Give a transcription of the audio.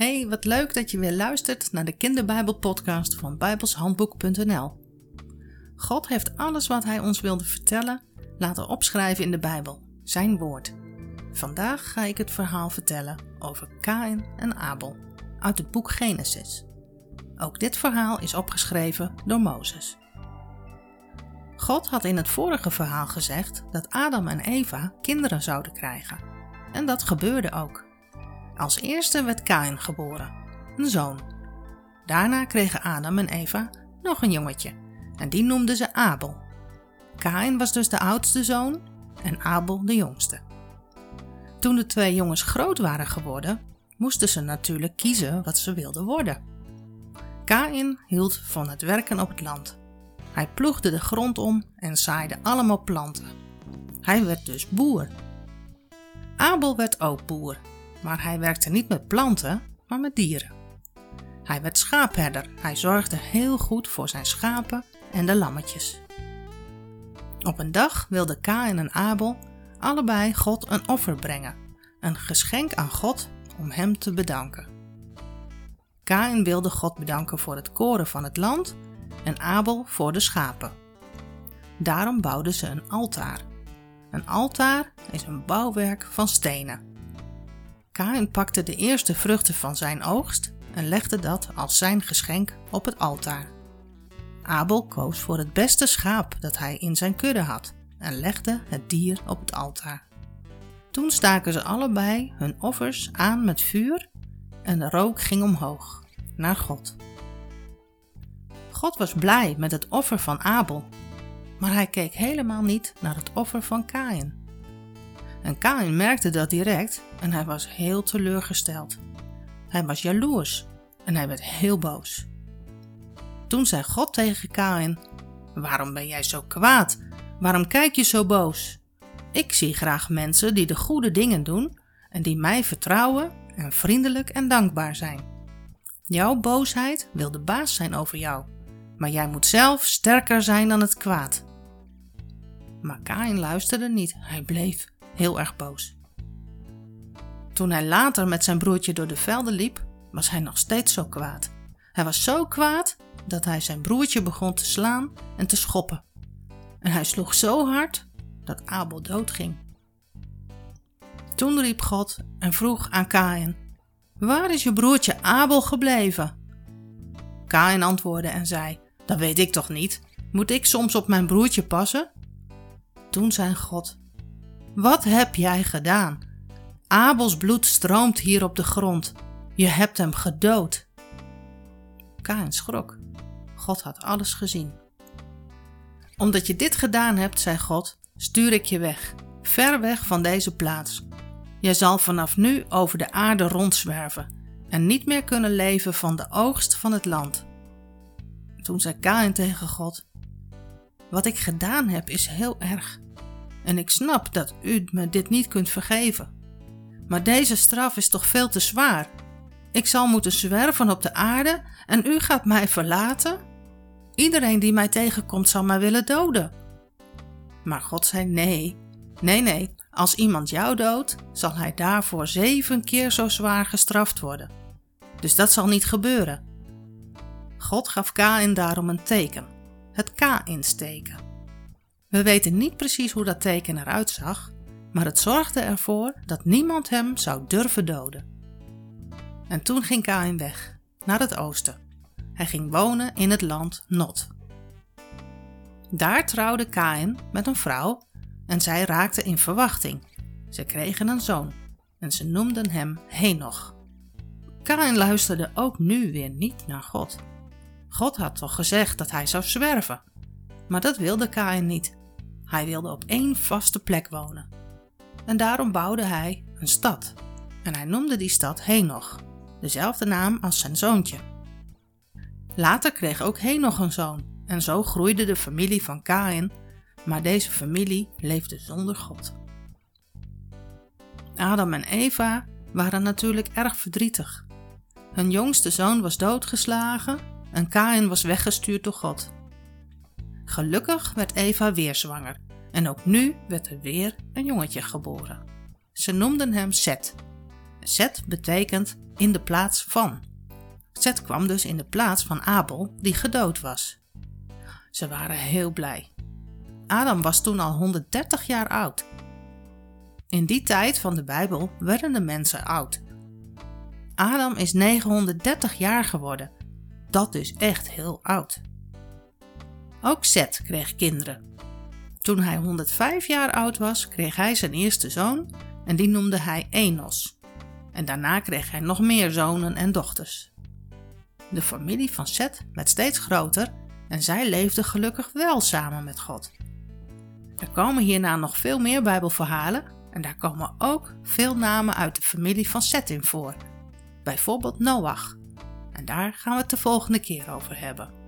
Hey, wat leuk dat je weer luistert naar de Kinderbijbelpodcast van bijbelshandboek.nl. God heeft alles wat hij ons wilde vertellen laten opschrijven in de Bijbel, zijn woord. Vandaag ga ik het verhaal vertellen over Kain en Abel uit het boek Genesis. Ook dit verhaal is opgeschreven door Mozes. God had in het vorige verhaal gezegd dat Adam en Eva kinderen zouden krijgen. En dat gebeurde ook. Als eerste werd Kain geboren, een zoon. Daarna kregen Adam en Eva nog een jongetje en die noemden ze Abel. Kain was dus de oudste zoon en Abel de jongste. Toen de twee jongens groot waren geworden, moesten ze natuurlijk kiezen wat ze wilden worden. Kain hield van het werken op het land. Hij ploegde de grond om en zaaide allemaal planten. Hij werd dus boer. Abel werd ook boer maar hij werkte niet met planten, maar met dieren. Hij werd schaapherder. Hij zorgde heel goed voor zijn schapen en de lammetjes. Op een dag wilden Kain en Abel allebei God een offer brengen, een geschenk aan God om hem te bedanken. Kain wilde God bedanken voor het koren van het land en Abel voor de schapen. Daarom bouwden ze een altaar. Een altaar is een bouwwerk van stenen. Kain pakte de eerste vruchten van zijn oogst en legde dat als zijn geschenk op het altaar. Abel koos voor het beste schaap dat hij in zijn kudde had en legde het dier op het altaar. Toen staken ze allebei hun offers aan met vuur en de rook ging omhoog naar God. God was blij met het offer van Abel, maar hij keek helemaal niet naar het offer van Kain. En Kain merkte dat direct en hij was heel teleurgesteld. Hij was jaloers en hij werd heel boos. Toen zei God tegen Kain: Waarom ben jij zo kwaad? Waarom kijk je zo boos? Ik zie graag mensen die de goede dingen doen en die mij vertrouwen en vriendelijk en dankbaar zijn. Jouw boosheid wil de baas zijn over jou, maar jij moet zelf sterker zijn dan het kwaad. Maar Kain luisterde niet, hij bleef heel erg boos. Toen hij later met zijn broertje door de velden liep, was hij nog steeds zo kwaad. Hij was zo kwaad dat hij zijn broertje begon te slaan en te schoppen. En hij sloeg zo hard dat Abel doodging. Toen riep God en vroeg aan Kain: Waar is je broertje Abel gebleven? Kain antwoordde en zei: Dat weet ik toch niet? Moet ik soms op mijn broertje passen? Toen zei God: Wat heb jij gedaan? Abels bloed stroomt hier op de grond. Je hebt hem gedood. Kain schrok. God had alles gezien. Omdat je dit gedaan hebt, zei God, stuur ik je weg, ver weg van deze plaats. Je zal vanaf nu over de aarde rondzwerven en niet meer kunnen leven van de oogst van het land. Toen zei Kain tegen God: Wat ik gedaan heb is heel erg en ik snap dat u me dit niet kunt vergeven. Maar deze straf is toch veel te zwaar. Ik zal moeten zwerven op de aarde en u gaat mij verlaten? Iedereen die mij tegenkomt zal mij willen doden. Maar God zei nee, nee, nee, als iemand jou doodt, zal hij daarvoor zeven keer zo zwaar gestraft worden. Dus dat zal niet gebeuren. God gaf Kain daarom een teken, het K-insteken. We weten niet precies hoe dat teken eruit zag, maar het zorgde ervoor dat niemand hem zou durven doden. En toen ging Kain weg, naar het oosten. Hij ging wonen in het land Not. Daar trouwde Kain met een vrouw en zij raakten in verwachting. Ze kregen een zoon en ze noemden hem Henoch. Kain luisterde ook nu weer niet naar God. God had toch gezegd dat hij zou zwerven, maar dat wilde Kain niet. Hij wilde op één vaste plek wonen. En daarom bouwde hij een stad. En hij noemde die stad Henoch, dezelfde naam als zijn zoontje. Later kreeg ook Henoch een zoon, en zo groeide de familie van Kain, maar deze familie leefde zonder God. Adam en Eva waren natuurlijk erg verdrietig. Hun jongste zoon was doodgeslagen en Kain was weggestuurd door God. Gelukkig werd Eva weer zwanger en ook nu werd er weer een jongetje geboren. Ze noemden hem Seth. Zet betekent in de plaats van. Zet kwam dus in de plaats van Abel, die gedood was. Ze waren heel blij. Adam was toen al 130 jaar oud. In die tijd van de Bijbel werden de mensen oud. Adam is 930 jaar geworden. Dat is echt heel oud. Ook Seth kreeg kinderen. Toen hij 105 jaar oud was, kreeg hij zijn eerste zoon en die noemde hij Enos. En daarna kreeg hij nog meer zonen en dochters. De familie van Seth werd steeds groter en zij leefden gelukkig wel samen met God. Er komen hierna nog veel meer Bijbelverhalen en daar komen ook veel namen uit de familie van Seth in voor. Bijvoorbeeld Noach. En daar gaan we het de volgende keer over hebben.